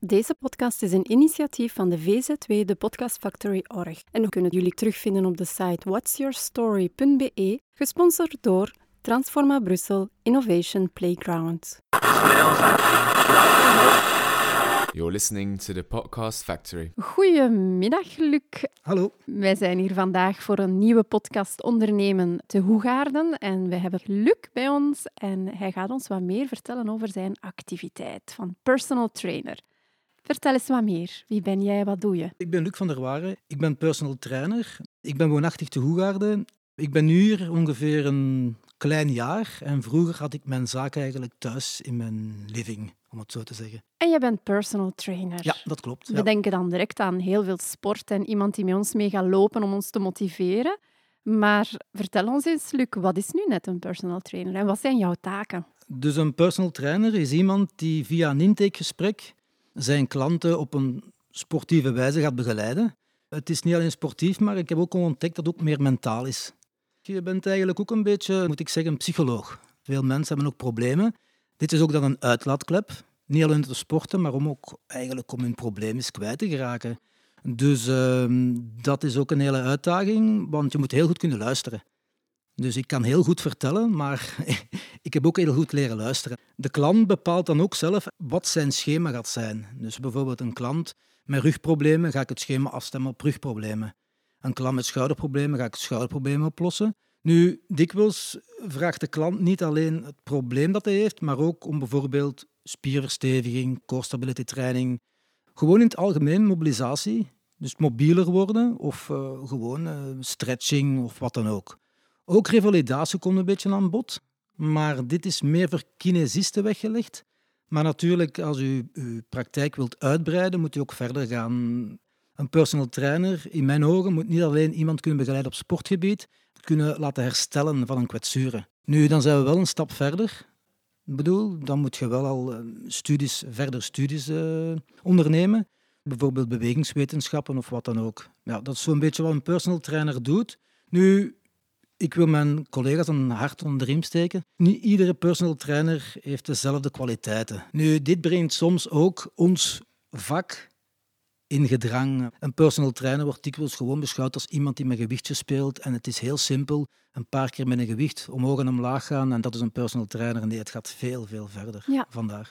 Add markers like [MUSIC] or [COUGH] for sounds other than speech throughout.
Deze podcast is een initiatief van de VZW, de Podcast Factory Org. En we kunnen jullie terugvinden op de site whatsyourstory.be, gesponsord door Transforma Brussel Innovation Playground. You're listening to the Podcast Factory. Goedemiddag, Luc. Hallo. Wij zijn hier vandaag voor een nieuwe podcast Ondernemen te Hoegaarden. En we hebben Luc bij ons en hij gaat ons wat meer vertellen over zijn activiteit van personal trainer. Vertel eens wat meer. Wie ben jij, wat doe je? Ik ben Luc van der Waren. Ik ben personal trainer. Ik ben woonachtig te Hoegaarden. Ik ben nu hier ongeveer een klein jaar. En vroeger had ik mijn zaak eigenlijk thuis in mijn living, om het zo te zeggen. En je bent personal trainer. Ja, dat klopt. We Ja. denken dan direct aan heel veel sport en iemand die met ons mee gaat lopen om ons te motiveren. Maar vertel ons eens, Luc, wat is nu net een personal trainer en wat zijn jouw taken? Dus een personal trainer is iemand die via een intakegesprek zijn klanten op een sportieve wijze gaat begeleiden. Het is niet alleen sportief, maar ik heb ook ontdekt dat het ook meer mentaal is. Je bent eigenlijk ook een beetje, moet ik zeggen, een psycholoog. Veel mensen hebben ook problemen. Dit is ook dan een uitlaatklep. Niet alleen te sporten, maar om ook eigenlijk om hun probleem eens kwijt te geraken. Dus ehm, dat is ook een hele uitdaging, want je moet heel goed kunnen luisteren. Dus ik kan heel goed vertellen, maar [LAUGHS] ik heb ook heel goed leren luisteren. De klant bepaalt dan ook zelf wat zijn schema gaat zijn. Dus bijvoorbeeld een klant met rugproblemen ga ik het schema afstemmen op rugproblemen. Een klant met schouderproblemen ga ik schouderproblemen oplossen. Nu, dikwijls vraagt de klant niet alleen het probleem dat hij heeft, maar ook om bijvoorbeeld spierversteviging, core training, gewoon in het algemeen mobilisatie, dus mobieler worden of eh, gewoon eh, stretching of wat dan ook. Ook revalidatie komt een beetje aan bod, maar dit is meer voor kinesisten weggelegd. Maar natuurlijk, als u uw praktijk wilt uitbreiden, moet u ook verder gaan. Een personal trainer, in mijn ogen, moet niet alleen iemand kunnen begeleiden op sportgebied, kunnen laten herstellen van een kwetsure. Nu, dan zijn we wel een stap verder. Ik bedoel, dan moet je wel al eh, studies, verder studies eh, ondernemen. Bijvoorbeeld bewegingswetenschappen of wat dan ook. Ja, dat is zo'n beetje wat een personal trainer doet. Nu, ik wil mijn collega's een hart onder de riem steken. Niet iedere personal trainer heeft dezelfde kwaliteiten. Nu, dit brengt soms ook ons vak in gedrang. Een personal trainer wordt dikwijls gewoon beschouwd als iemand die met gewichtjes speelt. En het is heel simpel. Een paar keer met een gewicht omhoog en omlaag gaan. En dat is een personal trainer. Nee, het gaat veel, veel verder Ja.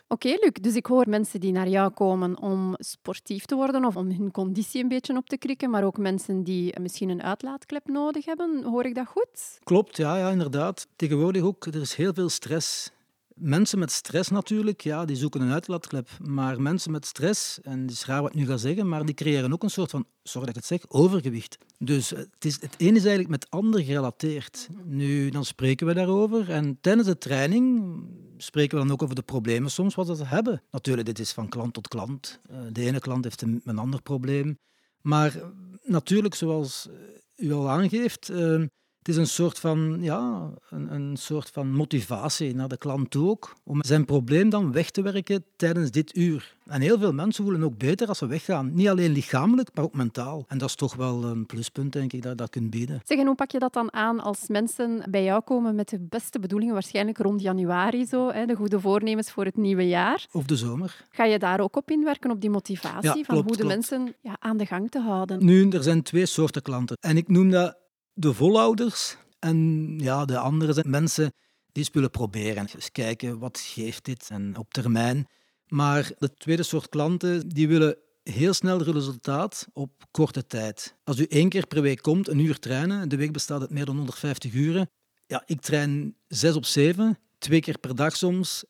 Oké, Luc, dus ik hoor mensen die naar jou komen om sportief te worden of om hun conditie een beetje op te krikken, maar ook mensen die misschien een uitlaatklep nodig hebben. Hoor ik dat goed? Klopt, ja, ja, inderdaad. Tegenwoordig ook, er is heel veel stress. Mensen met stress natuurlijk, ja, die zoeken een uitlaatklep. Maar mensen met stress, en het is raar wat ik nu ga zeggen, maar die creëren ook een soort van, sorry dat ik het zeg, overgewicht. Dus het, is, het ene is eigenlijk met het ander gerelateerd. Nu, dan spreken we daarover. En tijdens de training spreken we dan ook over de problemen soms wat ze hebben. Natuurlijk, dit is van klant tot klant. Eh, De ene klant heeft een, een ander probleem. Maar natuurlijk, zoals u al aangeeft, eh, het is een soort van, ja, een, een soort van motivatie naar de klant toe ook, om zijn probleem dan weg te werken tijdens dit uur. En heel veel mensen voelen ook beter als ze weggaan. Niet alleen lichamelijk, maar ook mentaal. En dat is toch wel een pluspunt, denk ik, dat je dat kunt bieden. Zeg, en hoe pak je dat dan aan als mensen bij jou komen met de beste bedoelingen, waarschijnlijk rond januari zo, hè, de goede voornemens voor het nieuwe jaar? Of de zomer. Ga je daar ook op inwerken, op die motivatie, Ja, van klopt, hoe de klopt. mensen ja, aan de gang te houden? Nu, er zijn twee soorten klanten. En ik noem dat de volhouders. En ja, de andere mensen die eens willen proberen. Eens kijken, wat geeft dit? En op termijn. Maar de tweede soort klanten, die willen heel snel resultaat op korte tijd. Als u één keer per week komt, een uur trainen, de week bestaat uit meer dan 150 uren. Ja, ik train zes op zeven, twee keer per dag soms.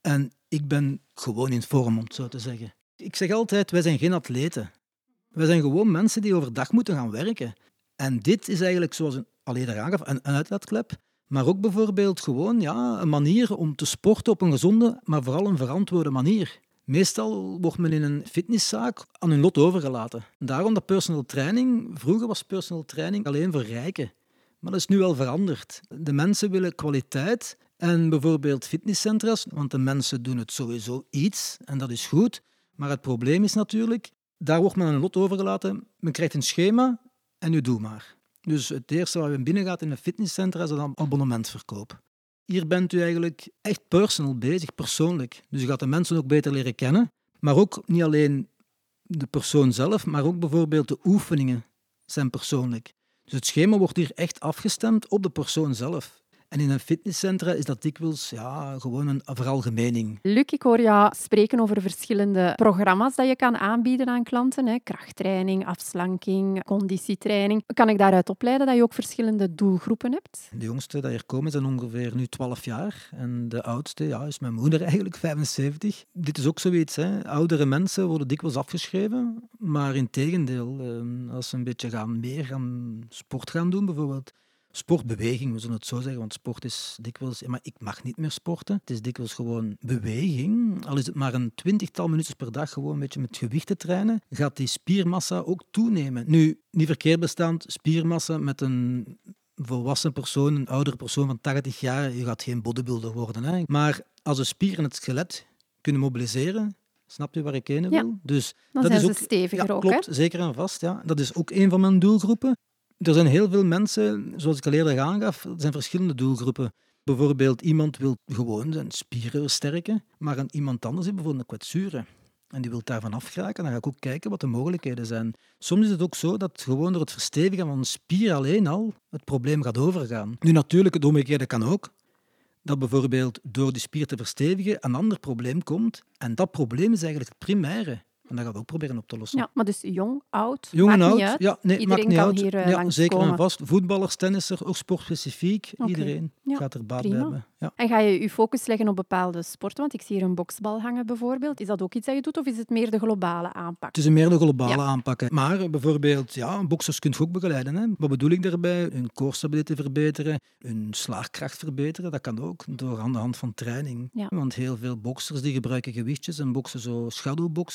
En ik ben gewoon in vorm, om het zo te zeggen. Ik zeg altijd, wij zijn geen atleten. Wij zijn gewoon mensen die overdag moeten gaan werken. En dit is eigenlijk, zoals een, al eerder aangaf, een, een uitlaatklep. Maar ook bijvoorbeeld gewoon ja, een manier om te sporten op een gezonde, maar vooral een verantwoorde manier. Meestal wordt men in een fitnesszaak aan hun lot overgelaten. Daarom dat personal training, vroeger was personal training alleen voor rijken. Maar dat is nu wel veranderd. De mensen willen kwaliteit en bijvoorbeeld fitnesscentra's, want de mensen doen het sowieso iets en dat is goed. Maar het probleem is natuurlijk, daar wordt men aan een lot overgelaten. Men krijgt een schema en u doet maar. Dus het eerste wat je binnengaat in een fitnesscentra is een abonnementverkoop. Hier bent u eigenlijk echt personal bezig, persoonlijk. Dus je gaat de mensen ook beter leren kennen. Maar ook niet alleen de persoon zelf, maar ook bijvoorbeeld de oefeningen zijn persoonlijk. Dus het schema wordt hier echt afgestemd op de persoon zelf. En in een fitnesscentra is dat dikwijls ja, gewoon een veralgemening. Luc, ik hoor jou spreken over verschillende programma's dat je kan aanbieden aan klanten. Hè. Krachttraining, afslanking, conditietraining. Kan ik daaruit opleiden dat je ook verschillende doelgroepen hebt? De jongste die hier komen zijn ongeveer nu 12 jaar. En de oudste ja, is mijn moeder [LAUGHS] eigenlijk, 75. Dit is ook zoiets. Hè. Oudere mensen worden dikwijls afgeschreven. Maar in tegendeel, ehm, als ze een beetje gaan, meer gaan sport gaan doen bijvoorbeeld sportbeweging, we zullen het zo zeggen, want sport is dikwijls, maar ik mag niet meer sporten. Het is dikwijls gewoon beweging. Al is het maar een twintigtal minuten per dag gewoon een beetje met gewichten trainen, gaat die spiermassa ook toenemen. Nu, niet verkeerd bestaand, spiermassa met een volwassen persoon, een oudere persoon van 80 jaar, je gaat geen bodybuilder worden. Hè. Maar als de spieren het skelet kunnen mobiliseren, Snap je waar ik heen wil? Ja, dus dan dat zijn is ze ook, steviger ja, klopt, zeker en vast. Ja. Dat is ook een van mijn doelgroepen. Er zijn heel veel mensen, zoals ik al eerder aangaf, er zijn verschillende doelgroepen. Bijvoorbeeld iemand wil gewoon zijn spieren versterken, maar een, iemand anders heeft bijvoorbeeld een kwetsuren. En die wil daarvan afgeraken. Dan ga ik ook kijken wat de mogelijkheden zijn. Soms is het ook zo dat gewoon door het verstevigen van een spier alleen al het probleem gaat overgaan. Nu natuurlijk, het omgekeerde kan ook. Dat bijvoorbeeld door die spier te verstevigen een ander probleem komt. En dat probleem is eigenlijk het primaire. En dat gaan we ook proberen op te lossen. Ja, maar dus jong, oud, Jong en oud, ja, nee, Iedereen maakt niet kan uit. hier uh, ja, zeker komen. en vast. Voetballers, tennisser, ook sportspecifiek. Iedereen Ja, gaat er baat bij hebben. Ja. En ga je je focus leggen op bepaalde sporten? Want ik zie hier een boksbal hangen bijvoorbeeld. Is dat ook iets dat je doet of is het meer de globale aanpak? Het is meer de globale aanpak. hè. Maar eh, bijvoorbeeld, ja, boksers kun je ook begeleiden. Hè. Wat bedoel ik daarbij? Hun core-stabiliteit verbeteren, hun slaagkracht verbeteren. Dat kan ook door aan de hand van training. Want heel veel boksers die gebruiken gewichtjes en boksen zo schaduwbox,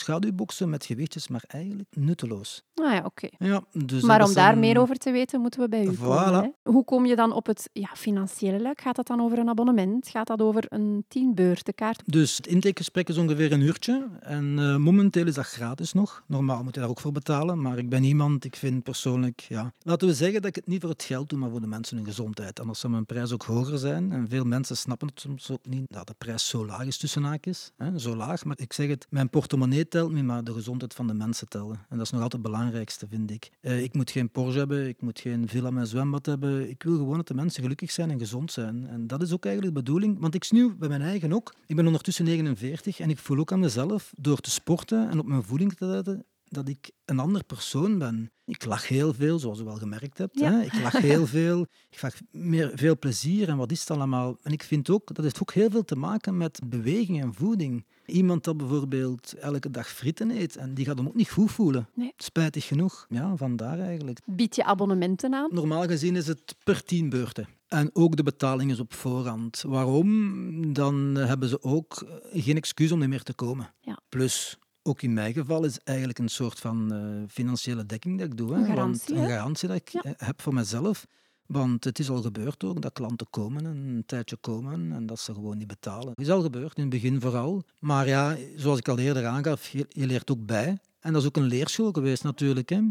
met gewichtjes, maar eigenlijk nutteloos. Ah ja, oké. Ja, dus Maar om daar een- meer over te weten, moeten we bij u Voilà. komen. Hè? Hoe kom je dan op het ja, financiële luik? Gaat dat dan over een abonnement? Gaat dat over een tienbeurtenkaart? Dus het intakegesprek is ongeveer een uurtje. En eh, momenteel is dat gratis nog. Normaal moet je daar ook voor betalen. Maar ik ben iemand, ik vind persoonlijk... Ja, laten we zeggen dat ik het niet voor het geld doe, maar voor de mensen hun gezondheid. Anders zou mijn prijs ook hoger zijn. En veel mensen snappen het soms ook niet. Dat de prijs zo laag is tussen haakjes. Hè, zo laag. Maar ik zeg het, mijn portemonnee telt niet, maar de gezondheid van de mensen tellen. En dat is nog altijd het belangrijkste, vind ik. Eh, ik moet geen Porsche hebben, ik moet geen villa met zwembad hebben. Ik wil gewoon dat de mensen gelukkig zijn en gezond zijn. En dat is ook eigenlijk de bedoeling. Want ik snuw bij mijn eigen ook. Ik ben ondertussen 49 en ik voel ook aan mezelf, door te sporten en op mijn voeding te letten, dat ik een ander persoon ben. Ik lach heel veel, zoals u wel gemerkt hebt. Ja. Hè? Ik lach heel [LAUGHS] veel. Ik vraag meer, veel plezier en wat is het allemaal. En ik vind ook, dat heeft ook heel veel te maken met beweging en voeding. Iemand dat bijvoorbeeld elke dag frieten eet, en die gaat hem ook niet goed voelen. Nee. Spijtig genoeg. Ja, vandaar eigenlijk. Bied je abonnementen aan? Normaal gezien is het per tien beurten. En ook de betaling is op voorhand. Waarom? Dan hebben ze ook geen excuus om niet meer te komen. Ja. Plus, ook in mijn geval is eigenlijk een soort van eh, financiële dekking dat ik doe. Hè? Een garantie, Want, een garantie dat ik Ja. heb voor mezelf. Want het is al gebeurd ook dat klanten komen en een tijdje komen en dat ze gewoon niet betalen. Het is al gebeurd, in het begin vooral. Maar ja, zoals ik al eerder aangaf, je, leert ook bij. En dat is ook een leerschool geweest natuurlijk. Hè.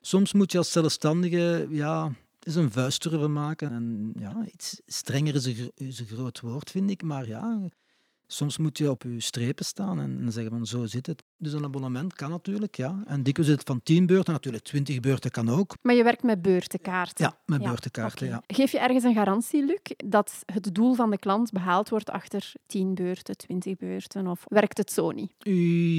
Soms moet je als zelfstandige ja, eens een vuist durven maken. En ja, iets strenger is een, is een groot woord, vind ik. Maar ja, soms moet je op je strepen staan en, en zeggen van zo zit het. Dus een abonnement kan natuurlijk, ja. En dikwijls is het van 10 beurten, natuurlijk 20 beurten kan ook. Maar je werkt met beurtenkaarten. Ja, met Ja, beurtenkaarten, ja. Geef je ergens een garantie, Luc, dat het doel van de klant behaald wordt achter 10 beurten, 20 beurten? Of werkt het zo niet?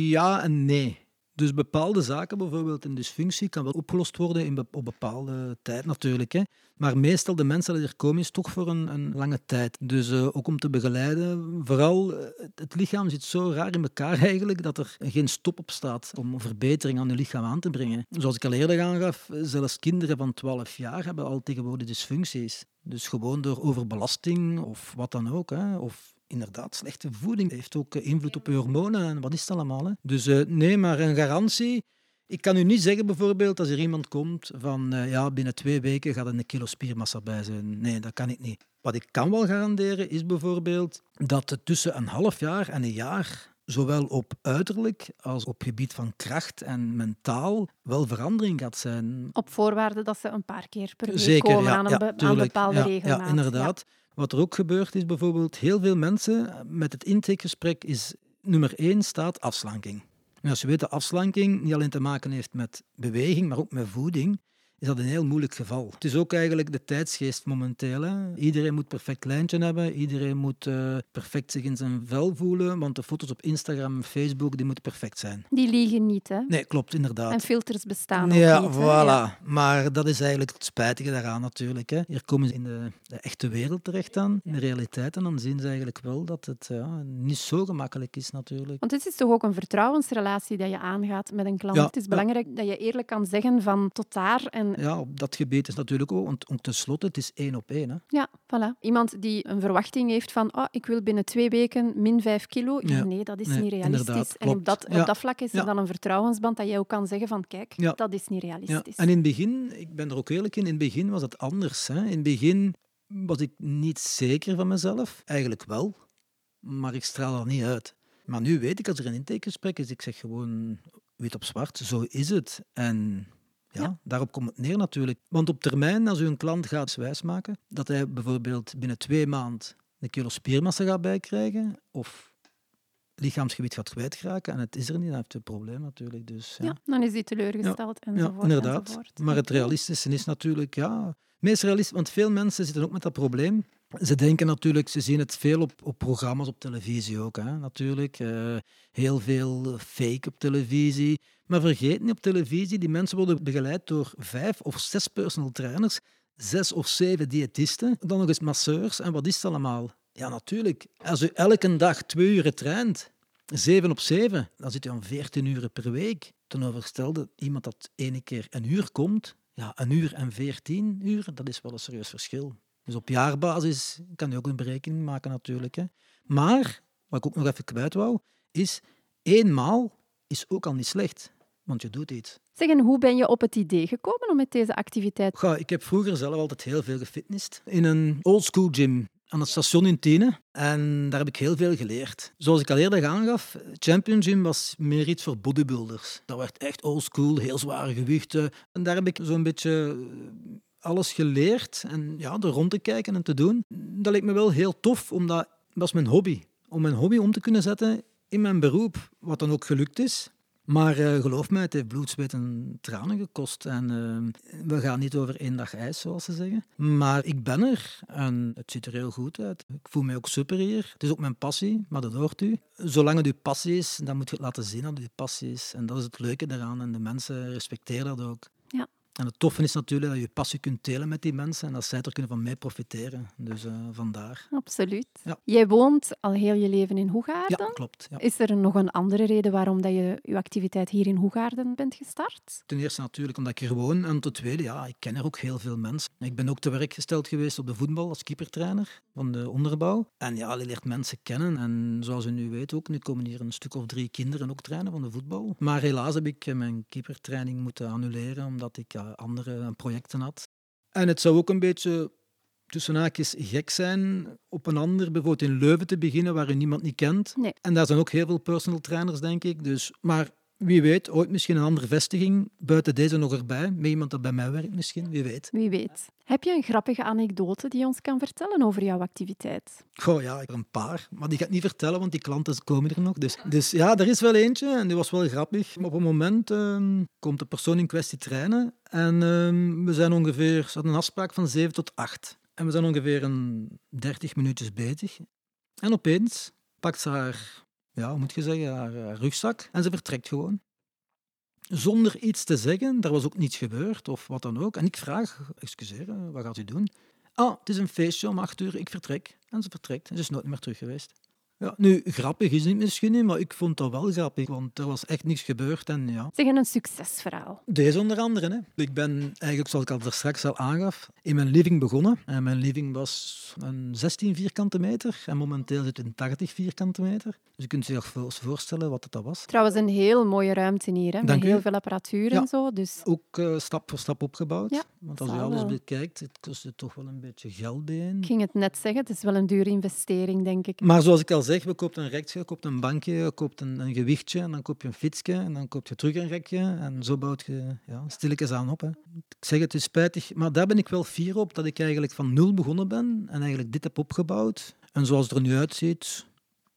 Ja en nee. Dus bepaalde zaken, bijvoorbeeld een dysfunctie, kan wel opgelost worden in op bepaalde tijd natuurlijk. Hè. Maar meestal de mensen die er komen, is toch voor een, een lange tijd. Dus eh, ook om te begeleiden. Vooral, eh, het, lichaam zit zo raar in elkaar [LAUGHS] eigenlijk, dat er geen stop op staat om verbetering aan je lichaam aan te brengen. Zoals ik al eerder aangaf, zelfs kinderen van 12 jaar hebben al tegenwoordig dysfuncties. Dus gewoon door overbelasting of wat dan ook. Hè. Of inderdaad, slechte voeding heeft ook eh, invloed op je hormonen en wat is het allemaal. Dus eh, nee, maar een garantie. Ik kan u niet zeggen bijvoorbeeld als er iemand komt van eh, ja, binnen twee weken gaat er een kilo spiermassa bij zijn. Nee, dat kan ik niet. Wat ik kan wel garanderen is bijvoorbeeld dat tussen een half jaar en een jaar zowel op uiterlijk als op gebied van kracht en mentaal wel verandering gaat zijn. Op voorwaarde dat ze een paar keer per week Zeker, komen ja, aan een, ja, aan bepaalde ja, regelmaat. Ja, inderdaad. Wat er ook gebeurt is bijvoorbeeld heel veel mensen met het intakegesprek is nummer één staat afslanking. En als je weet dat afslanking niet alleen te maken heeft met beweging, maar ook met voeding, is dat een heel moeilijk geval. Het is ook eigenlijk de tijdsgeest momenteel. Hè. Iedereen moet perfect lijntje hebben, iedereen moet uh, perfect zich in zijn vel voelen, want de foto's op Instagram en Facebook die moeten perfect zijn. Die liegen niet, hè? Nee, klopt, inderdaad. En filters bestaan ja, ook niet. Voilà. Ja, maar dat is eigenlijk het spijtige daaraan natuurlijk. Hè. Hier komen ze in de, de, echte wereld terecht aan, in de realiteit, en dan zien ze eigenlijk wel dat het ja, niet zo gemakkelijk is natuurlijk. Want het is toch ook een vertrouwensrelatie dat je aangaat met een klant. Ja, het is belangrijk dat je eerlijk kan zeggen van tot daar en ja, op dat gebied is natuurlijk ook, want tenslotte, het is één op één. Hè. Ja, voilà. Iemand die een verwachting heeft van oh, ik wil binnen twee weken min vijf kilo. Ja, nee, dat is nee, niet realistisch. En op dat, op dat vlak is er dan een vertrouwensband dat jij ook kan zeggen van kijk, dat is niet realistisch. En in het begin, ik ben er ook eerlijk in, in het begin was het anders. Hè. In het begin was ik niet zeker van mezelf. Eigenlijk wel, maar ik straal er niet uit. Maar nu weet ik, als er een intakegesprek is, ik zeg gewoon wit op zwart, zo is het. En ja, ja, daarop komt het neer natuurlijk. Want op termijn, als u een klant gaat wijsmaken dat hij bijvoorbeeld binnen twee maanden een kilo spiermassa gaat bijkrijgen of lichaamsgewicht gaat kwijtraken en het is er niet, dan heeft hij een probleem natuurlijk. Dus, ja. ja dan is hij teleurgesteld ja. enzovoort. Ja, inderdaad. Enzovoort. Maar het realistische is natuurlijk, ja, meest realistisch, want veel mensen zitten ook met dat probleem. Ze denken natuurlijk, ze zien het veel op, op programma's op televisie ook, hè, natuurlijk. Uh, heel veel fake op televisie. Maar vergeet niet op televisie, die mensen worden begeleid door vijf of zes personal trainers, zes of zeven diëtisten, dan nog eens masseurs. En wat is het allemaal? Ja, natuurlijk. Als u elke dag twee uur traint, zeven op zeven, dan zit u aan veertien uur per week. Ten overstelde, iemand dat ene keer een uur komt, ja, een uur en veertien uur, dat is wel een serieus verschil. Dus op jaarbasis kan je ook een berekening maken natuurlijk. Hè. Maar, wat ik ook nog even kwijt wou, is eenmaal is ook al niet slecht, want je doet iets. Zeg, en hoe ben je op het idee gekomen om met deze activiteit... Ga, ik heb vroeger zelf altijd heel veel gefitnessd. In een oldschool gym aan het station in Tiene. En daar heb ik heel veel geleerd. Zoals ik al eerder aangaf, Champion Gym was meer iets voor bodybuilders. Dat werd echt oldschool, heel zware gewichten. En daar heb ik zo'n beetje alles geleerd en ja, er rond te kijken en te doen. Dat leek me wel heel tof, omdat dat was mijn hobby. Om mijn hobby om te kunnen zetten in mijn beroep, wat dan ook gelukt is. Maar uh, geloof mij, het heeft bloed, zweet en tranen gekost. En uh, we gaan niet over één dag ijs, zoals ze zeggen. Maar ik ben er en het ziet er heel goed uit. Ik voel me ook super hier. Het is ook mijn passie, maar dat hoort u. Zolang het uw passie is, dan moet je het laten zien dat het uw passie is. En dat is het leuke daaraan. En de mensen respecteren dat ook. En het toffe is natuurlijk dat je passie kunt delen met die mensen en dat zij er kunnen van mee profiteren. Dus uh, vandaar. Absoluut. Ja. Jij woont al heel je leven in Hoegaarden. Ja, klopt. Ja. Is er nog een andere reden waarom dat je je activiteit hier in Hoegaarden bent gestart? Ten eerste natuurlijk omdat ik er woon. En ten tweede, ja, ik ken er ook heel veel mensen. Ik ben ook te werk gesteld geweest op de voetbal als keepertrainer van de onderbouw. En ja, je leert mensen kennen. En zoals u nu weet ook, nu komen hier een stuk of drie kinderen ook trainen van de voetbal. Maar helaas heb ik mijn keepertraining moeten annuleren omdat ik andere projecten had. En het zou ook een beetje tussen haakjes gek zijn op een ander, bijvoorbeeld in Leuven te beginnen, waar je niemand niet kent. Nee. En daar zijn ook heel veel personal trainers, denk ik. Dus, maar wie weet, ooit misschien een andere vestiging, buiten deze nog erbij, met iemand dat bij mij werkt misschien, wie weet. Wie weet. Heb je een grappige anekdote die je ons kan vertellen over jouw activiteit? Goh, ja, ik heb een paar, maar die ga ik niet vertellen, want die klanten komen er nog. Dus, dus ja, er is wel eentje en die was wel grappig. Maar op een moment um, komt de persoon in kwestie trainen en um, we zijn ongeveer, ze hadden een afspraak van 7 tot 8. En we zijn ongeveer een 30 minuutjes bezig. En opeens pakt ze haar ja, moet je zeggen, haar, haar, rugzak. En ze vertrekt gewoon. Zonder iets te zeggen, er was ook niets gebeurd of wat dan ook. En ik vraag, excuseer, wat gaat u doen? Ah, het is een feestje om acht uur, ik vertrek. En ze vertrekt. En ze is nooit meer terug geweest. Ja, nu, grappig is het misschien niet, maar ik vond dat wel grappig, want er was echt niks gebeurd. En, ja. Zeg een succesverhaal. Deze onder andere. Hè. Ik ben eigenlijk, zoals ik al straks al aangaf, in mijn living begonnen. En mijn living was een 16 vierkante meter en momenteel zit het in 80 vierkante meter. Dus je kunt zich voorstellen wat dat was. Trouwens, een heel mooie ruimte hier, hè, Dank met u. heel veel apparatuur Ja. en zo. Dus Ook eh, stap voor stap opgebouwd. Ja, want als je alles wel. bekijkt, het kostte toch wel een beetje geld bijeen. ik ging het net zeggen, het is wel een dure investering, denk ik. Maar zoals ik al zeg, we koopt een rekje, je koopt een bankje, je koopt een, een gewichtje en dan koop je een fietsje en dan koop je terug een rekje en zo bouwt je ja, stilletjes aan op. Hè. Ik zeg het is spijtig, maar daar ben ik wel fier op dat ik eigenlijk van nul begonnen ben en eigenlijk dit heb opgebouwd. En zoals het er nu uitziet,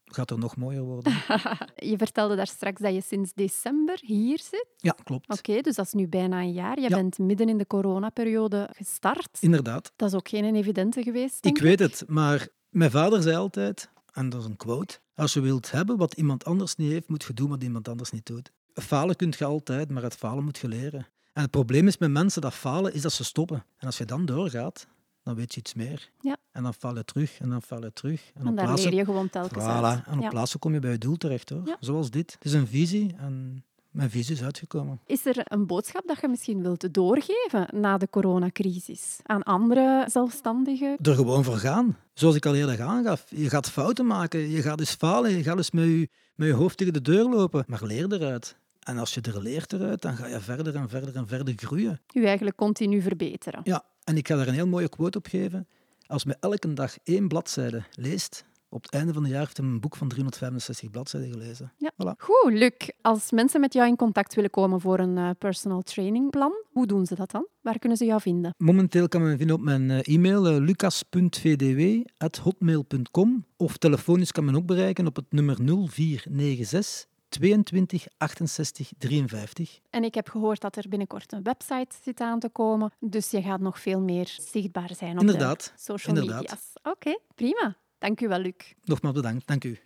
gaat er nog mooier worden. [LAUGHS] je vertelde daar straks dat je sinds december hier zit. Ja, klopt. Oké, dus dat is nu bijna een jaar. Je Ja. bent midden in de coronaperiode gestart. Inderdaad. Dat is ook geen evidente geweest, denk Ik weet het, maar mijn vader zei altijd, en dat is een quote, als je wilt hebben wat iemand anders niet heeft, moet je doen wat iemand anders niet doet. Falen kun je altijd, maar uit falen moet je leren. En het probleem is met mensen dat falen, is dat ze stoppen. En als je dan doorgaat, dan weet je iets meer. Ja. En dan val je terug, en dan val je terug. En, En plaatsen, leer je gewoon telkens voilà, uit. en op Ja. plaatsen kom je bij je doel terecht. Hoor. Ja. Zoals dit. Het is een visie en mijn visie is uitgekomen. Is er een boodschap dat je misschien wilt doorgeven na de coronacrisis aan andere zelfstandigen? er gewoon voor gaan. Zoals ik al eerder aangaf, je gaat fouten maken, je gaat eens falen, je gaat eens met je, met je hoofd tegen de deur lopen, maar leer eruit. En als je er leert eruit, dan ga je verder en verder en verder groeien. U eigenlijk continu verbeteren. Ja, en ik ga daar een heel mooie quote op geven. Als men elke dag één bladzijde leest, op het einde van het jaar heeft hij een boek van 365 bladzijden gelezen. Ja. Voilà. Goed, Luc. Als mensen met jou in contact willen komen voor een eh, personal training plan, hoe doen ze dat dan? Waar kunnen ze jou vinden? Momenteel kan men me vinden op mijn eh, e-mail uh, lucas.vdw.hotmail.com of telefonisch kan men ook bereiken op het nummer 0496 22 68 53. En ik heb gehoord dat er binnenkort een website zit aan te komen, dus je gaat nog veel meer zichtbaar zijn op Inderdaad, de social inderdaad. media's. Oké, prima. Dank u wel, Luc. Nogmaals bedankt, dank u.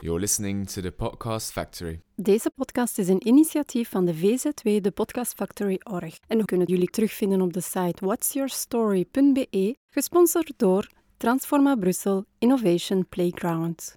You're listening to the Podcast Factory. Deze podcast is een initiatief van de VZW, de Podcast Factory Org. En we kunnen jullie terugvinden op de site whatsyourstory.be, gesponsord door Transforma Brussel Innovation Playground.